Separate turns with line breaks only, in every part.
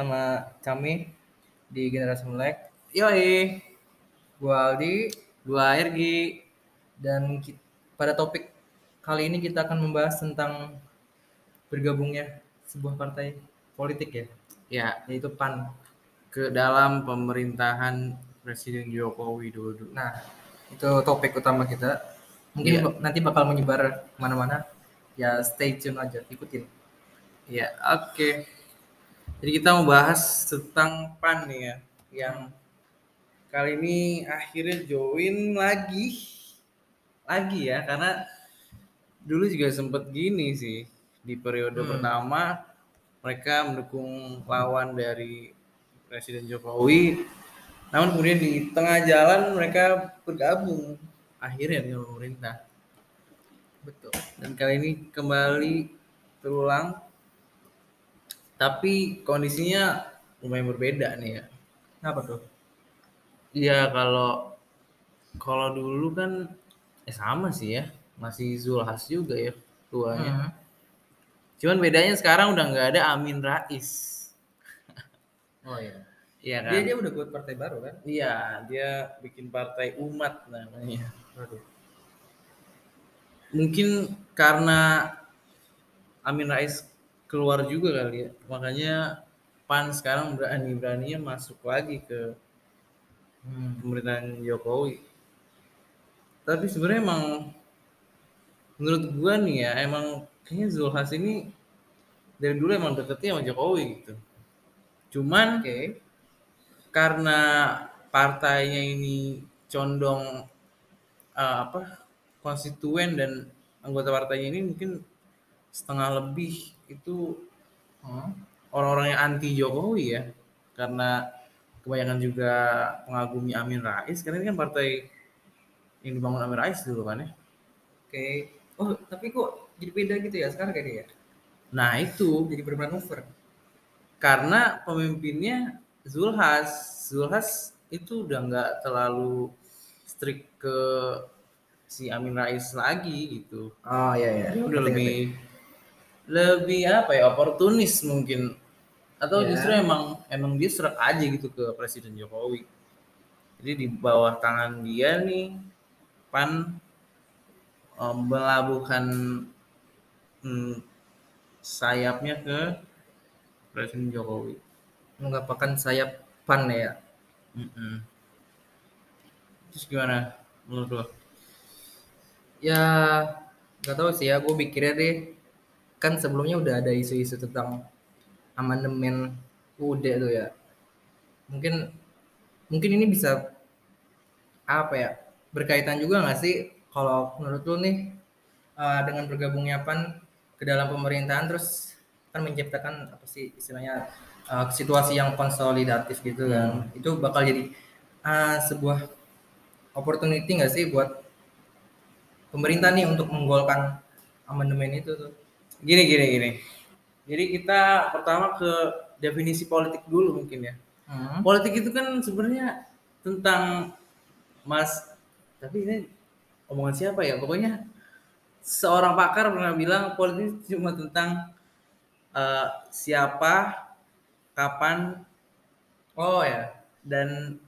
bersama kami di Generasi Melek.
Yoi,
Gua Aldi
gua Ergi.
dan ki- pada topik kali ini kita akan membahas tentang bergabungnya sebuah partai politik ya,
Ya,
yaitu PAN.
ke dalam pemerintahan Presiden Joko Widodo.
Nah, itu topik utama kita. Mungkin ba- nanti bakal menyebar ke mana-mana. Ya, stay tune aja, ikutin.
Ya, oke. Jadi kita mau bahas tentang PAN nih ya, yang kali ini akhirnya join lagi, lagi ya, karena dulu juga sempet gini sih di periode
Hmm.
pertama mereka mendukung lawan dari Presiden Jokowi, namun kemudian di tengah jalan mereka bergabung akhirnya dengan pemerintah.
Betul.
Dan kali ini kembali terulang, tapi kondisinya lumayan berbeda nih ya.
Kenapa tuh?
Iya kalau kalau dulu kan eh sama sih ya, masih Zulhas juga ya tuanya.
Hmm.
Cuman bedanya sekarang udah nggak ada Amin Rais.
Oh iya.
Iya kan?
Dia dia udah buat partai baru kan?
Iya, dia bikin partai umat namanya.
Waduh.
Mungkin karena Amin Rais keluar juga kali ya, makanya PAN sekarang berani-beraninya masuk lagi ke
Hmm.
pemerintahan Jokowi. Tapi sebenarnya emang menurut gua nih ya, emang kayaknya Zulhas ini dari dulu emang deketnya sama Jokowi gitu. Cuman
Oke.
karena partainya ini condong eh, apa konstituen dan anggota partainya ini mungkin setengah lebih itu
Hmm.
orang-orang yang anti Jokowi ya karena kebanyakan juga pengagumi Amin Rais karena ini kan partai yang dibangun Amin Rais dulu kan ya
Oke. Oh, tapi kok jadi beda gitu ya sekarang kayak dia ya?
nah itu
Jadi bermanuver.
karena pemimpinnya Zulhas Zulhas itu udah nggak terlalu strict ke si Amin Rais lagi gitu
Oh iya iya.
Udah lebih lebih apa ya oportunis mungkin atau
Ya.
justru emang emang dia serak aja gitu ke Presiden Jokowi jadi di bawah tangan dia nih pan em, melabuhkan hmm, sayapnya ke Presiden Jokowi
menggapakan sayap pan ya.
Mm-mm. terus gimana menurut lo
Ya nggak tahu sih ya. Gue pikirnya deh kan sebelumnya udah ada isu-isu tentang amandemen UUD tuh ya. Mungkin mungkin ini bisa apa ya berkaitan juga nggak sih? Kalau menurut lu nih eh, dengan bergabungnya pan ke dalam pemerintahan terus kan menciptakan apa sih istilahnya eh, situasi yang konsolidatif gitu kan. Itu bakal jadi eh, sebuah opportunity nggak sih buat pemerintah nih untuk menggolkan amandemen itu tuh
gini gini gini. Jadi kita pertama ke definisi politik dulu mungkin ya.
Hmm.
politik itu kan sebenarnya tentang mas tapi ini omongan siapa ya? Pokoknya seorang pakar pernah bilang politik cuma tentang eh, siapa kapan
oh ya.
dan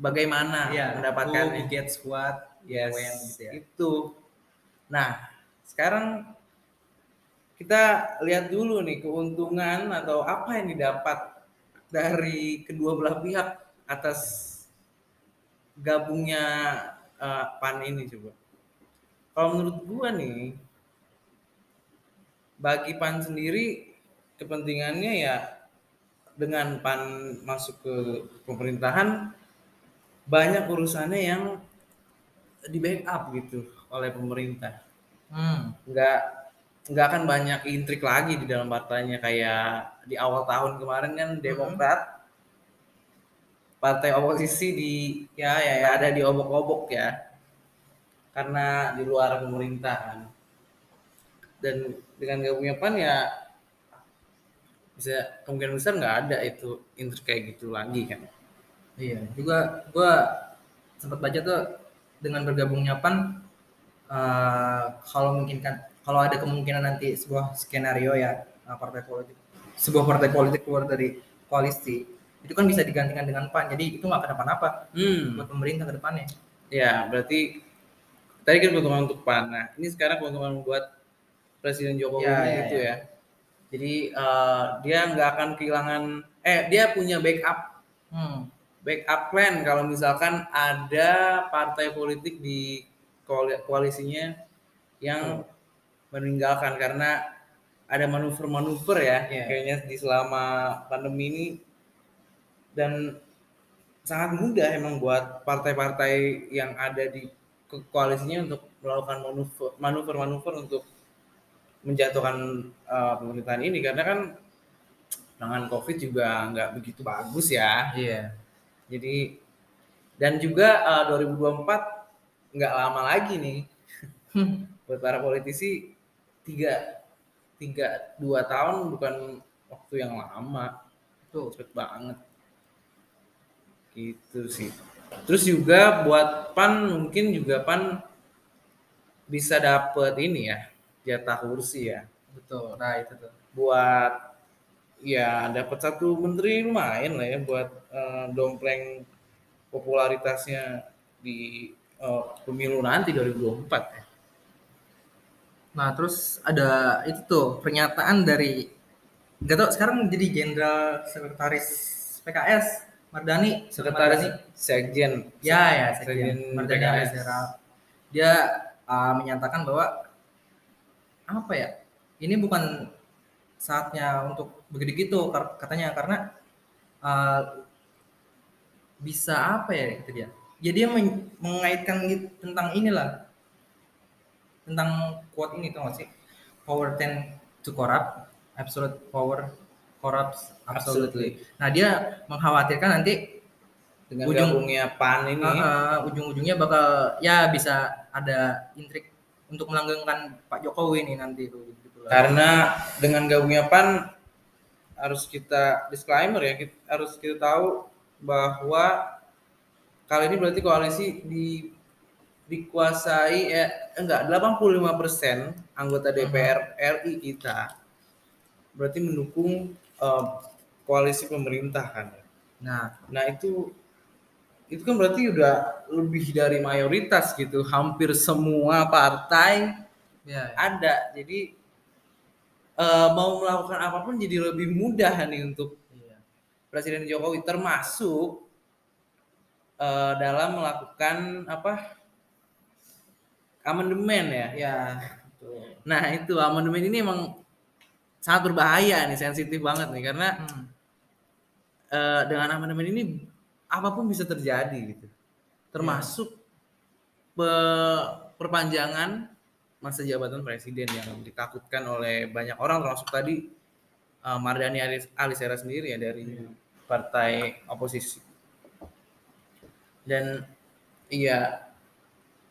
bagaimana
Iya,
mendapatkan
who gets what
yes
when gitu ya.
itu. Nah sekarang kita lihat dulu nih keuntungan atau apa yang didapat dari kedua belah pihak atas gabungnya eh, PAN ini coba. Kalau menurut gua nih, bagi PAN sendiri kepentingannya ya dengan PAN masuk ke pemerintahan banyak urusannya yang di backup gitu oleh pemerintah.
Hmm.
Nggak nggak akan banyak intrik lagi di dalam partainya. Kayak di awal tahun kemarin kan Demokrat partai oposisi di ya ya, ya ada di obok-obok ya. Karena di luar pemerintahan. Dan dengan gabungnya PAN ya bisa kemungkinan besar nggak ada itu intrik kayak gitu lagi kan.
Iya, juga gua sempat baca tuh dengan bergabungnya PAN eh, kalau mungkin kan kalau ada kemungkinan nanti sebuah skenario ya eh, partai politik sebuah partai politik keluar dari koalisi itu kan bisa digantikan dengan PAN jadi itu nggak kenapa-napa
Hmm.
buat pemerintah ke depannya
Ya, berarti tadi kan keuntungan untuk PAN. Nah, ini sekarang keuntungan buat Presiden Jokowi
Ya, ya,
itu
ya.
ya. Jadi eh, dia nggak akan kehilangan eh dia punya backup
hmm.
backup plan kalau misalkan ada partai politik di koali- koalisinya yang meninggalkan karena ada manuver-manuver ya
Iya.
kayaknya di selama pandemi ini. Dan sangat mudah emang buat partai-partai yang ada di koalisinya untuk melakukan manuver manuver-manuver untuk menjatuhkan uh, pemerintahan ini. Karena kan penanganan covid juga nggak begitu bagus ya.
Iya.
Jadi dan juga uh, 2024 nggak lama lagi nih. Buat para politisi tiga tiga dua tahun bukan waktu yang lama.
Tuh
cepet banget. Gitu sih. Terus juga buat pan mungkin juga pan bisa dapet ini ya jatah kursi ya.
Betul. Nah itu tuh.
Buat ya dapat satu menteri lumayan lah ya buat eh, dompleng popularitasnya di eh, pemilu nanti 2024 ya.
Nah, terus ada itu tuh pernyataan dari nggak tahu sekarang jadi jenderal sekretaris PKS Mardani
Sekretaris
Mardani.
Sekjen
ya ya
Sekjen
Sekjen Mardani
PKS.
Dia uh, menyatakan bahwa apa ya ini bukan saatnya untuk begitu gitu katanya karena uh, bisa apa ya itu dia ya dia men- mengaitkan gitu tentang inilah tentang quote ini tuh gak sih? Power tend to corrupt absolute power corrupts absolutely. Nah dia mengkhawatirkan nanti
dengan
Ujung-
gabungnya PAN ini.
Uh, uh, ujung-ujungnya bakal ya bisa ada intrik untuk melanggengkan Pak Jokowi nih nanti tuh gitu lah.
karena dengan gabungnya PAN harus kita disclaimer ya kita, harus kita tahu bahwa kali ini berarti koalisi di dikuasai eh enggak 85% anggota DPR RI kita berarti mendukung eh, koalisi pemerintah kan
nah
nah itu itu kan berarti udah lebih dari mayoritas gitu. Hampir semua partai
ya, ya.
ada. Jadi eh, mau melakukan apa pun jadi lebih mudah nih untuk
Iya.
Presiden Jokowi. Termasuk eh, dalam melakukan apa amandemen ya.
ya betul.
Nah itu amandemen ini emang sangat berbahaya nih sensitif banget nih karena
Hmm.
eh, dengan amandemen ini apa pun bisa terjadi gitu termasuk pe- perpanjangan masa jabatan presiden yang ditakutkan oleh banyak orang termasuk tadi eh, Mardani Alis- Alisera sendiri ya dari partai oposisi dan iya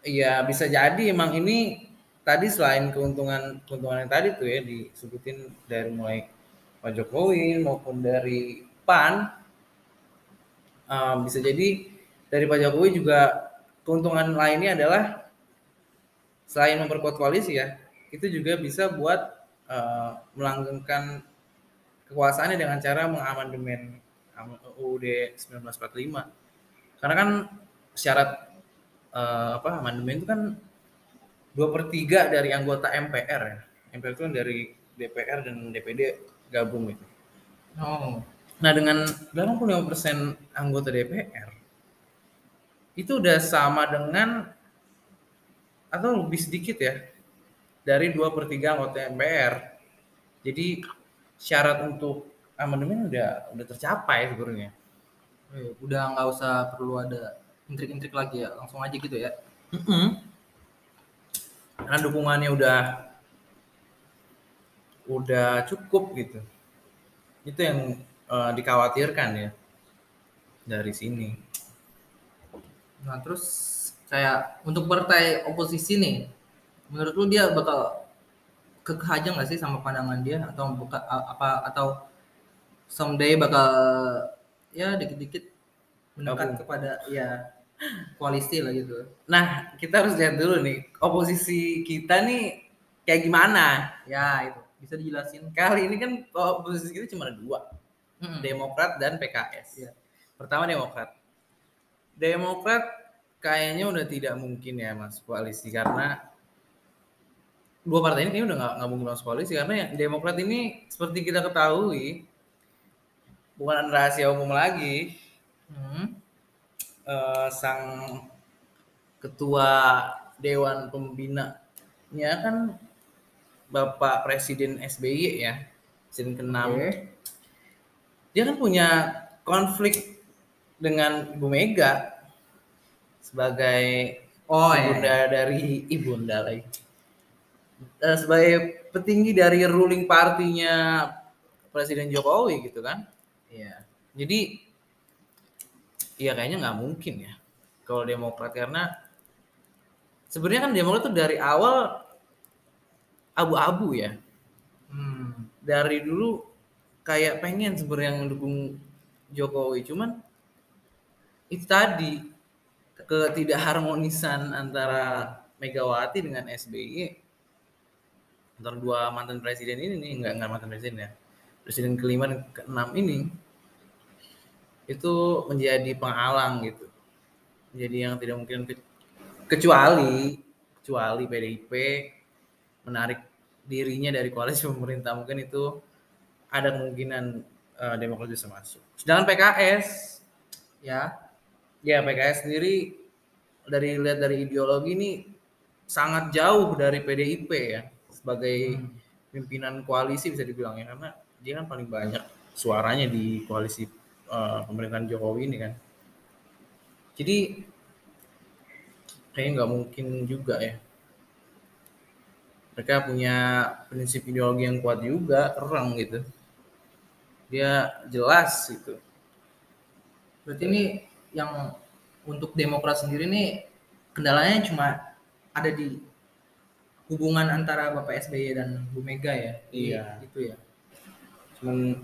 iya bisa jadi emang ini tadi selain keuntungan keuntungan yang tadi tuh ya disebutin dari mulai Pak Jokowi maupun dari PAN eh, bisa jadi dari Pak Jokowi juga keuntungan lainnya adalah selain memperkuat koalisi ya itu juga bisa buat eh, melanggengkan kekuasaannya dengan cara mengamandemen am- UUD 1945 karena kan syarat eh, apa amandemen itu kan dua per tiga dari anggota MPR ya MPR itu kan dari DPR dan DPD gabung gitu
oh
Nah dengan 85% anggota DPR itu udah sama dengan atau lebih sedikit ya dari 2 per 3 anggota MPR. Jadi syarat untuk amandemen udah udah tercapai sebenarnya.
Eh, udah nggak usah perlu ada intrik-intrik lagi ya langsung aja gitu ya
Karena dukungannya udah udah cukup gitu. Itu yang eh, dikhawatirkan ya dari sini.
Nah terus kayak untuk partai oposisi nih, menurut lu dia bakal kekeh aja nggak sih sama pandangan dia atau buka apa atau someday bakal ya dikit-dikit mendekat kepada ya koalisi lah gitu.
Nah, kita harus lihat dulu nih, oposisi kita nih kayak gimana.
Ya itu. Bisa dijelasin?
Kali ini kan posisi kita cuma ada dua,
Mm-mm.
Demokrat dan PKS.
Iya.
Pertama Demokrat. Demokrat kayaknya udah tidak mungkin ya mas koalisi karena dua partai ini kayaknya udah nggak nggak mungkin masuk koalisi karena yang Demokrat ini seperti kita ketahui bukan rahasia umum lagi
Hmm.
Eh, sang ketua dewan pembinanya kan Bapak Presiden SBY ya, Presiden ke-6.
Oke.
Dia kan punya konflik dengan Ibu Mega sebagai
Oh iya.
ibunda dari ibunda lagi. Eh, sebagai petinggi dari ruling partinya Presiden Jokowi gitu kan.
Iya.
Jadi ya kayaknya nggak mungkin ya kalau Demokrat karena sebenarnya kan Demokrat tuh dari awal abu-abu ya.
Hmm.
Dari dulu kayak pengen sebenarnya mendukung Jokowi, cuman itu tadi ketidakharmonisan antara Megawati dengan SBY antara dua mantan presiden ini nih nggak nggak mantan presiden ya presiden kelima dan keenam ini itu menjadi penghalang gitu jadi yang tidak mungkin ke- kecuali kecuali PDIP menarik dirinya dari koalisi pemerintah mungkin itu ada kemungkinan eh, Demokrat bisa masuk sedangkan PKS
Ya.
ya PKS sendiri dari lihat dari ideologi ini sangat jauh dari PDIP ya sebagai
Hmm.
pimpinan koalisi bisa dibilang ya karena dia kan paling banyak suaranya di koalisi eh, pemerintahan Jokowi ini kan jadi kayaknya nggak mungkin juga ya mereka punya prinsip ideologi yang kuat juga keren gitu dia jelas gitu
Berarti ini yang untuk Demokrat sendiri nih kendalanya cuma ada di hubungan antara Bapak SBY dan Bu Mega ya.
Iya.
Itu ya.
cuman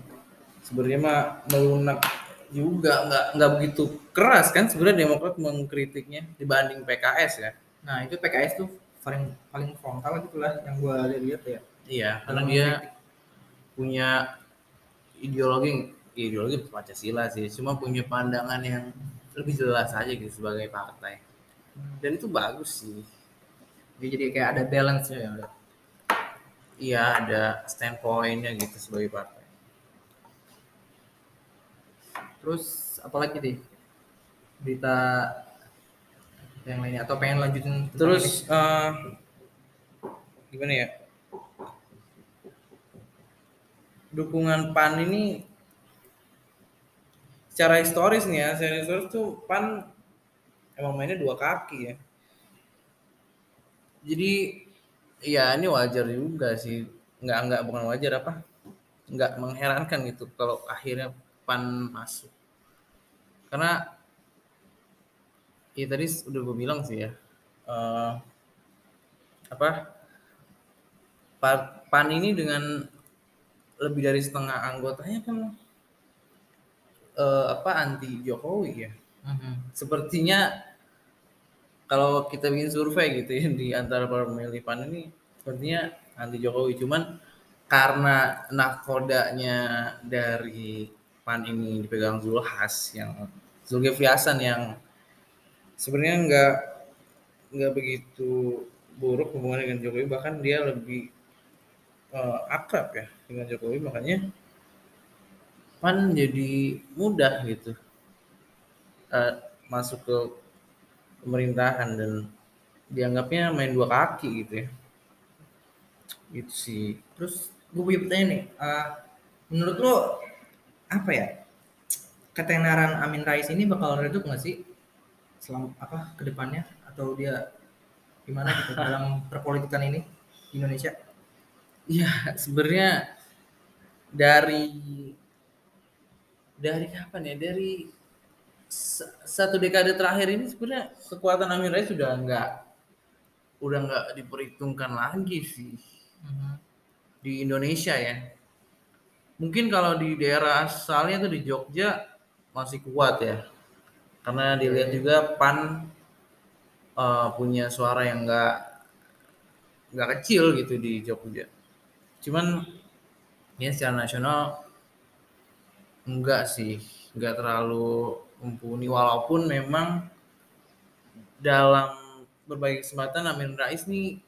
sebenarnya mah melunak juga nggak nggak begitu keras kan sebenarnya Demokrat mengkritiknya dibanding PKS ya.
Nah, itu PKS tuh paling paling frontal gitu lah yang gua lihat ya.
iya karena dia punya ideologi ideologi Pancasila sih cuma punya pandangan yang lebih jelas aja gitu sebagai partai. Dan itu bagus sih.
Dia jadi kayak ada balance-nya ya.
iya ada standpointnya gitu sebagai partai
Terus apalagi deh? Berita yang lainnya atau pengen lanjutin
terus eh, gimana ya? Dukungan PAN ini secara historis nih ya secara historis tuh PAN emang mainnya dua kaki ya. Jadi ya ini wajar juga sih. Nggak nggak bukan wajar apa? Nggak mengherankan gitu kalau akhirnya PAN masuk karena ya tadi udah gue bilang sih ya eh, apa PAN ini dengan lebih dari setengah anggotanya kan eh, apa anti Jokowi ya
Mhm.
sepertinya kalau kita bikin survei gitu ya di antara para pemilih PAN ini sepertinya anti Jokowi cuman karena nakodanya dari PAN ini dipegang Zulhas yang Zulkifli Hasan yang sebenarnya nggak nggak begitu buruk hubungannya dengan Jokowi. Bahkan dia lebih eh, akrab ya dengan Jokowi. Makanya PAN jadi mudah gitu eh, masuk ke pemerintahan dan dianggapnya main dua kaki gitu ya. Gitu sih.
Terus gue punya pertanyaan nih, eh, menurut lo apa ya ketenaran Amin Rais ini bakal redup nggak sih selama apa ke depannya atau dia gimana gitu dalam perpolitikan ini di Indonesia?
Iya, sebenarnya dari dari kapan ya? Dari sa- satu dekade terakhir ini sebenarnya kekuatan Amin Rais sudah nggak udah nggak diperhitungkan lagi sih
Mhm.
di Indonesia ya. Mungkin kalau di daerah asalnya tuh di Jogja masih kuat ya. Karena dilihat juga PAN eh, punya suara yang nggak nggak kecil gitu di Jogja. cuman ya secara nasional enggak sih enggak terlalu mumpuni walaupun memang dalam berbagai kesempatan Amin Rais nih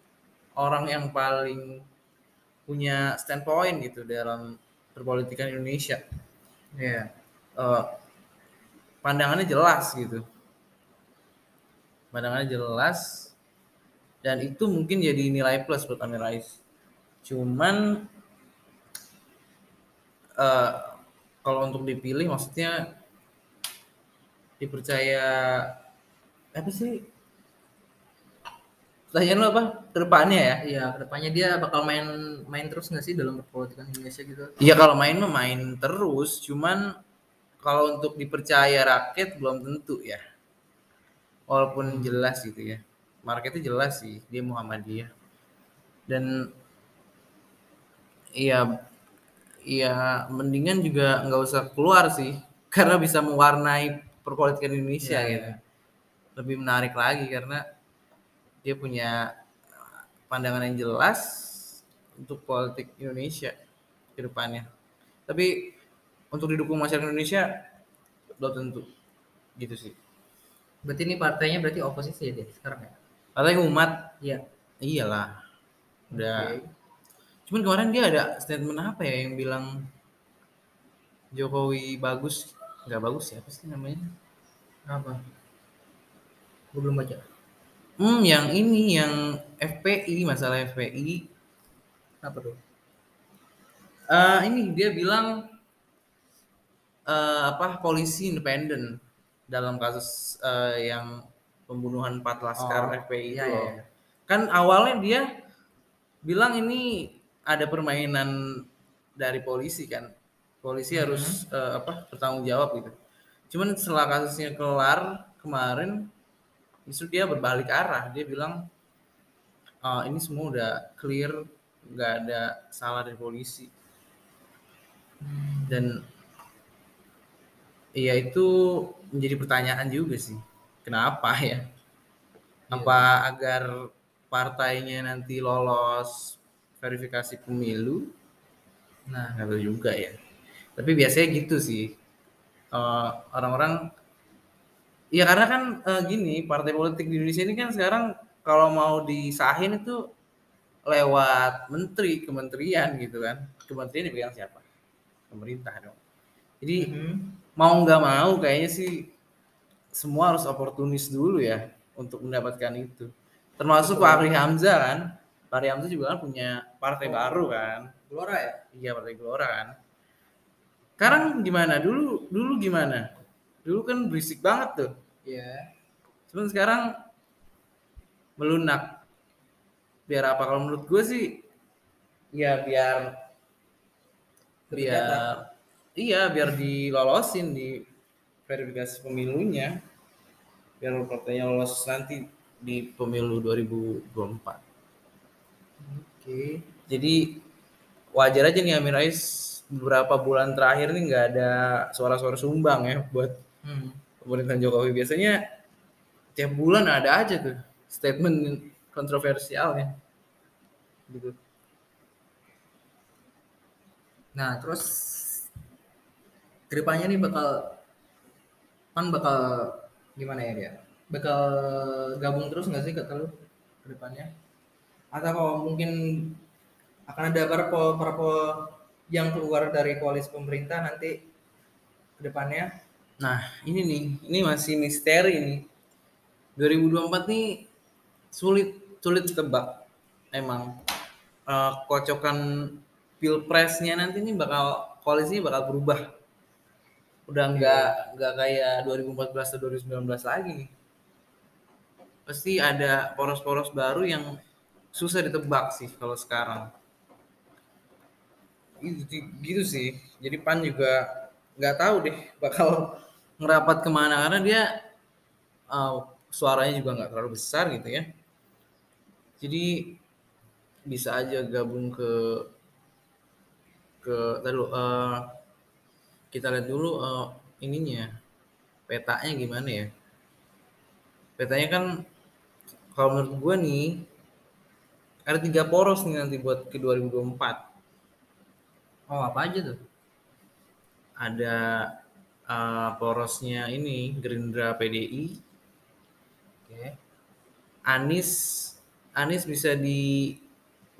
orang yang paling punya standpoint gitu dalam perpolitikan Indonesia.
Iya.
Eh, pandangannya jelas gitu. Pandangannya jelas dan itu mungkin jadi nilai plus buat Amin Rais. Cuman eh, kalau untuk dipilih maksudnya dipercaya apa sih pertanyaan lo apa ke depannya ya
Iya, ke depannya dia bakal main main terus nggak sih dalam perpolitikan Indonesia gitu?
Iya kalau main mah main terus, cuman kalau untuk dipercaya rakyat belum tentu ya. Walaupun jelas gitu ya. Marketnya jelas sih, dia Muhammadiyah. Dan iya iya mendingan juga nggak usah keluar sih karena bisa mewarnai perpolitikan Indonesia
Iya,
gitu.
iya.
Lebih menarik lagi karena dia punya pandangan yang jelas untuk politik Indonesia ke depannya. Tapi untuk didukung masyarakat Indonesia belum tentu gitu sih.
Berarti ini partainya berarti oposisi ya dia sekarang ya?
Katanya umat
Iya.
iyalah. Udah.
Oke.
Cuman kemarin dia ada statement apa ya yang bilang Jokowi bagus, nggak bagus ya apa sih namanya?
Apa? Gue belum baca.
Hmm, yang ini yang FPI masalah FPI.
Apa tuh?
Eh ini dia bilang eh, apa polisi independen dalam kasus eh, yang pembunuhan empat laskar
Oh,
FPI
iya,
itu
iya,
loh.
iya.
Kan awalnya dia bilang ini ada permainan dari polisi kan. Polisi
Mhm.
harus eh, apa bertanggung jawab gitu. Cuman setelah kasusnya kelar kemarin justru dia berbalik arah. Dia bilang "Ah, ini semua udah clear, nggak ada salah dari polisi. Dan Iya itu menjadi pertanyaan juga sih. Kenapa ya? Apa agar partainya nanti lolos verifikasi pemilu? Nah, nggak tahu juga ya. Tapi biasanya gitu sih. Eh, orang-orang Iya karena kan eh, gini, partai politik di Indonesia ini kan sekarang kalau mau disahin itu lewat menteri, kementerian gitu kan. Kementerian dipegang siapa? Pemerintah dong. Jadi
Mhm.
mau nggak mau kayaknya sih semua harus oportunis dulu ya untuk mendapatkan itu. Termasuk
Betul.
Pak Fahri Hamzah kan. Pak Fahri Hamzah juga kan punya partai
Oh.
baru kan.
Gelora ya?
Iya partai Gelora kan. Sekarang gimana? Dulu dulu gimana? Dulu kan berisik banget tuh.
Iya.
Cuman sekarang melunak. Biar apa? Kalau menurut gue sih ya biar biar iya biar dilolosin di verifikasi pemilunya biar partainya lolos nanti di pemilu 2024
Oke.
jadi wajar aja nih Amin Rais beberapa bulan terakhir nih nggak ada suara-suara sumbang ya buat
Hmm.
pemerintahan Jokowi biasanya tiap bulan ada aja tuh statement kontroversialnya gitu
Nah, terus ke depannya nih bakal pan bakal gimana ya dia? Bakal gabung terus nggak sih kata lu ke depannya? Atau kalau mungkin akan ada parpol parpol yang keluar dari koalisi pemerintah nanti ke depannya?
Nah, ini nih, ini masih misteri nih. 2024 nih sulit sulit ditebak. Emang Eh, kocokan pilpresnya nanti nih bakal koalisinya bakal berubah. Udah nggak nggak kayak 2014 atau 2019 lagi nih. Pasti ada poros-poros baru yang susah ditebak sih kalau sekarang. Gitu, gitu sih. Jadi PAN juga nggak tahu deh bakal ngerapat ke mana karena dia uh, suaranya juga nggak terlalu besar gitu ya. Jadi bisa aja gabung ke ke dulu, uh, kita lihat dulu uh, ininya petanya gimana ya. Petanya kan kalau menurut gue nih ada tiga poros nih nanti buat ke 2024
Oh, apa aja tuh?
Ada uh, porosnya ini Gerindra PDI,
Oke.
Anies Anies bisa di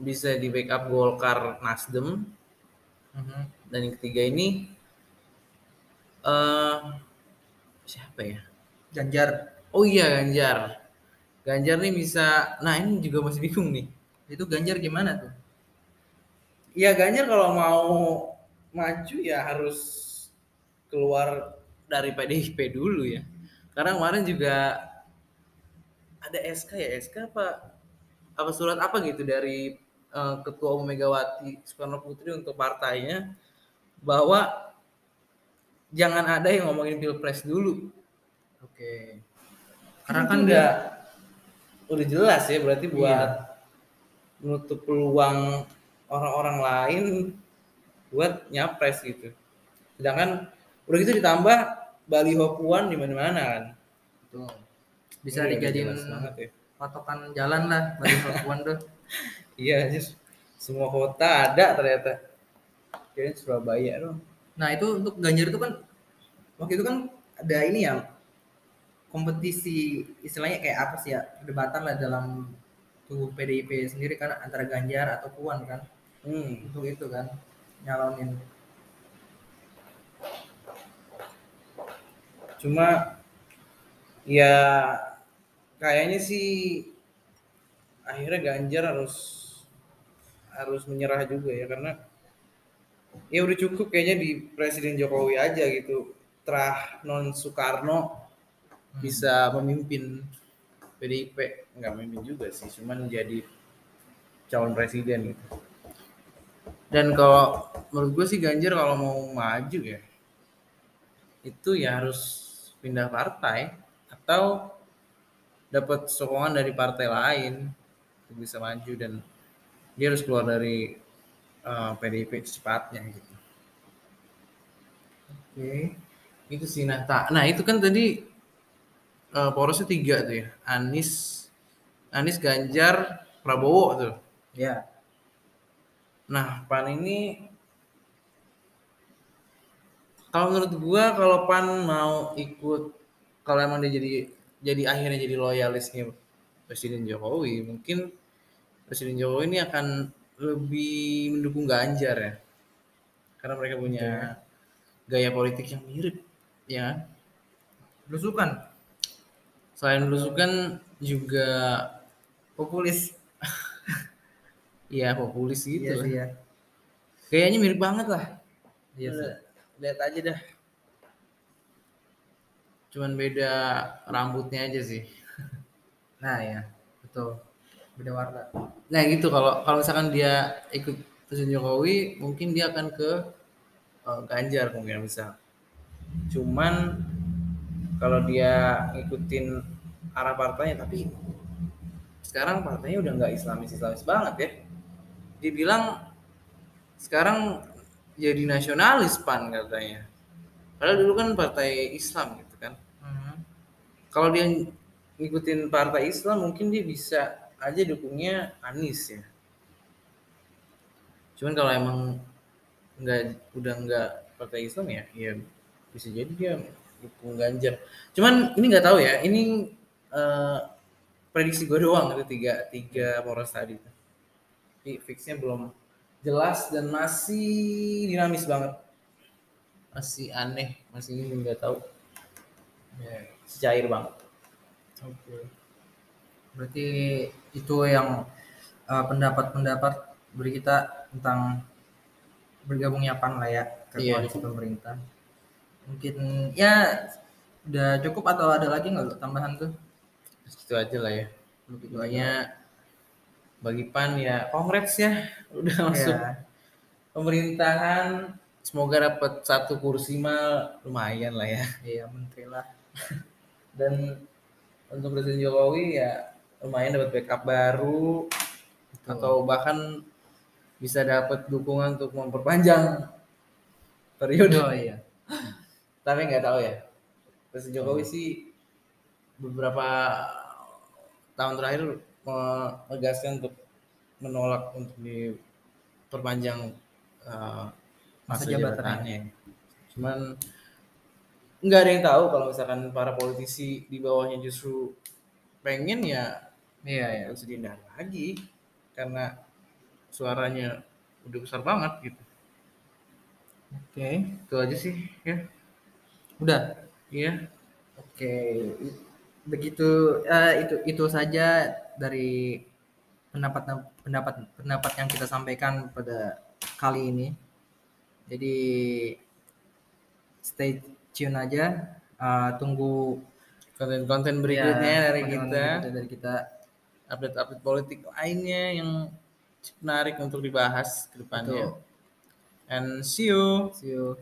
bisa di backup Golkar Nasdem
Mhm.
dan yang ketiga ini eh siapa ya?
Ganjar.
Oh iya Ganjar. Ganjar nih bisa. Nah ini juga masih bingung nih.
Itu Ganjar gimana tuh?
Ya Ganjar kalau mau maju ya harus keluar dari PDIP dulu ya. Karena kemarin juga ada SK ya SK apa apa surat apa gitu dari eh, Ketua Umum Megawati Soekarno Putri untuk partainya bahwa jangan ada yang ngomongin pilpres dulu.
Oke.
Karena
Karena
kan udah udah jelas ya berarti buat menutup peluang orang-orang lain buat nyapres gitu. Sedangkan udah gitu ditambah baliho puan di mana-mana kan.
Betul. Bisa
Ini udah
dijadiin
banget ya.
patokan jalan lah bagi Papuan tuh.
Iya, just semua kota ada ternyata. Kirain Surabaya dong.
Nah itu untuk Ganjar itu kan waktu itu kan ada ini ya kompetisi istilahnya kayak apa sih ya perdebatan lah dalam tubuh PDIP sendiri kan antara Ganjar atau Puan kan
Hmm.
untuk itu kan nyalonin
Cuma ya kayaknya sih akhirnya Ganjar harus harus menyerah juga ya karena ya udah cukup kayaknya di Presiden Jokowi aja gitu. Terah non Soekarno bisa memimpin PDIP nggak memimpin juga sih, cuman jadi calon presiden gitu. Dan kalau menurut gue sih Ganjar kalau mau maju ya itu ya harus pindah partai atau dapat sokongan dari partai lain untuk bisa maju dan dia harus keluar dari eh, PDIP secepatnya gitu. Oke, itu sih nah, tak- nah itu kan tadi eh, porosnya tiga tuh ya, Anies, Anies Ganjar, Prabowo tuh.
ya
Nah, PAN ini kalau menurut gua kalau PAN mau ikut kalau emang dia jadi jadi akhirnya jadi loyalisnya Presiden Jokowi, mungkin Presiden Jokowi ini akan lebih mendukung Ganjar ya. Karena mereka punya gaya politik yang mirip, ya. kan?
belusukan
Selain belusukan juga
populis
ya populis gitu.
iya sih ya
Kayaknya mirip banget lah.
iya sih
Lihat aja dah. Cuman beda rambutnya aja sih.
nah ya betul beda warna
Nah gitu kalau kalau misalkan dia ikut Presiden Jokowi, mungkin dia akan ke eh, Ganjar mungkin bisa. Cuman kalau dia ngikutin arah partainya, tapi sekarang partainya udah nggak Islamis Islamis banget ya. Dibilang sekarang jadi nasionalis pan katanya. Padahal dulu kan partai Islam gitu kan.
Mhm.
Kalau dia ngikutin partai Islam mungkin dia bisa aja dukungnya Anies ya. Cuman kalau emang nggak udah nggak partai Islam ya, ya bisa jadi dia dukung Ganjar. Cuman ini nggak tahu ya, ini eh, prediksi gue doang itu tiga tiga poros tadi. Tapi fixnya belum jelas dan masih dinamis banget, masih aneh, masih ini nggak tahu, ya, cair banget.
Oke. Berarti itu yang uh, pendapat-pendapat dari kita tentang bergabungnya PAN lah ya ke
Iya.
koalisi pemerintah. Mungkin ya udah cukup atau ada lagi nggak tambahan tuh?
Itu aja lah ya.
Untuk itu aja.
Bagi PAN ya congrats ya udah masuk
Ya,
pemerintahan. Semoga dapat satu kursi mah lumayan lah ya.
iya menteri lah.
Dan untuk Presiden Jokowi ya lumayan dapat backup baru atau bahkan bisa dapat dukungan untuk memperpanjang periode.
Oh iya.
Tapi nggak tahu ya. Presiden Jokowi sih beberapa tahun terakhir menegaskan untuk menolak untuk diperpanjang uh,
masa,
masa
jabatannya.
Cuman nggak ada yang tahu kalau misalkan para politisi di bawahnya justru pengen ya
Iya ya.
usah dihindari lagi karena suaranya udah besar banget gitu.
Oke.
Itu aja sih ya.
Udah.
Iya.
Oke. Begitu eh, itu itu saja dari pendapat pendapat pendapat yang kita sampaikan pada kali ini. Jadi stay tune aja. Eh, tunggu
Konten-konten berikutnya
ya,
dari kita,
berikutnya dari kita.
update-update politik lainnya yang menarik untuk dibahas ke depannya. And see you.
See you.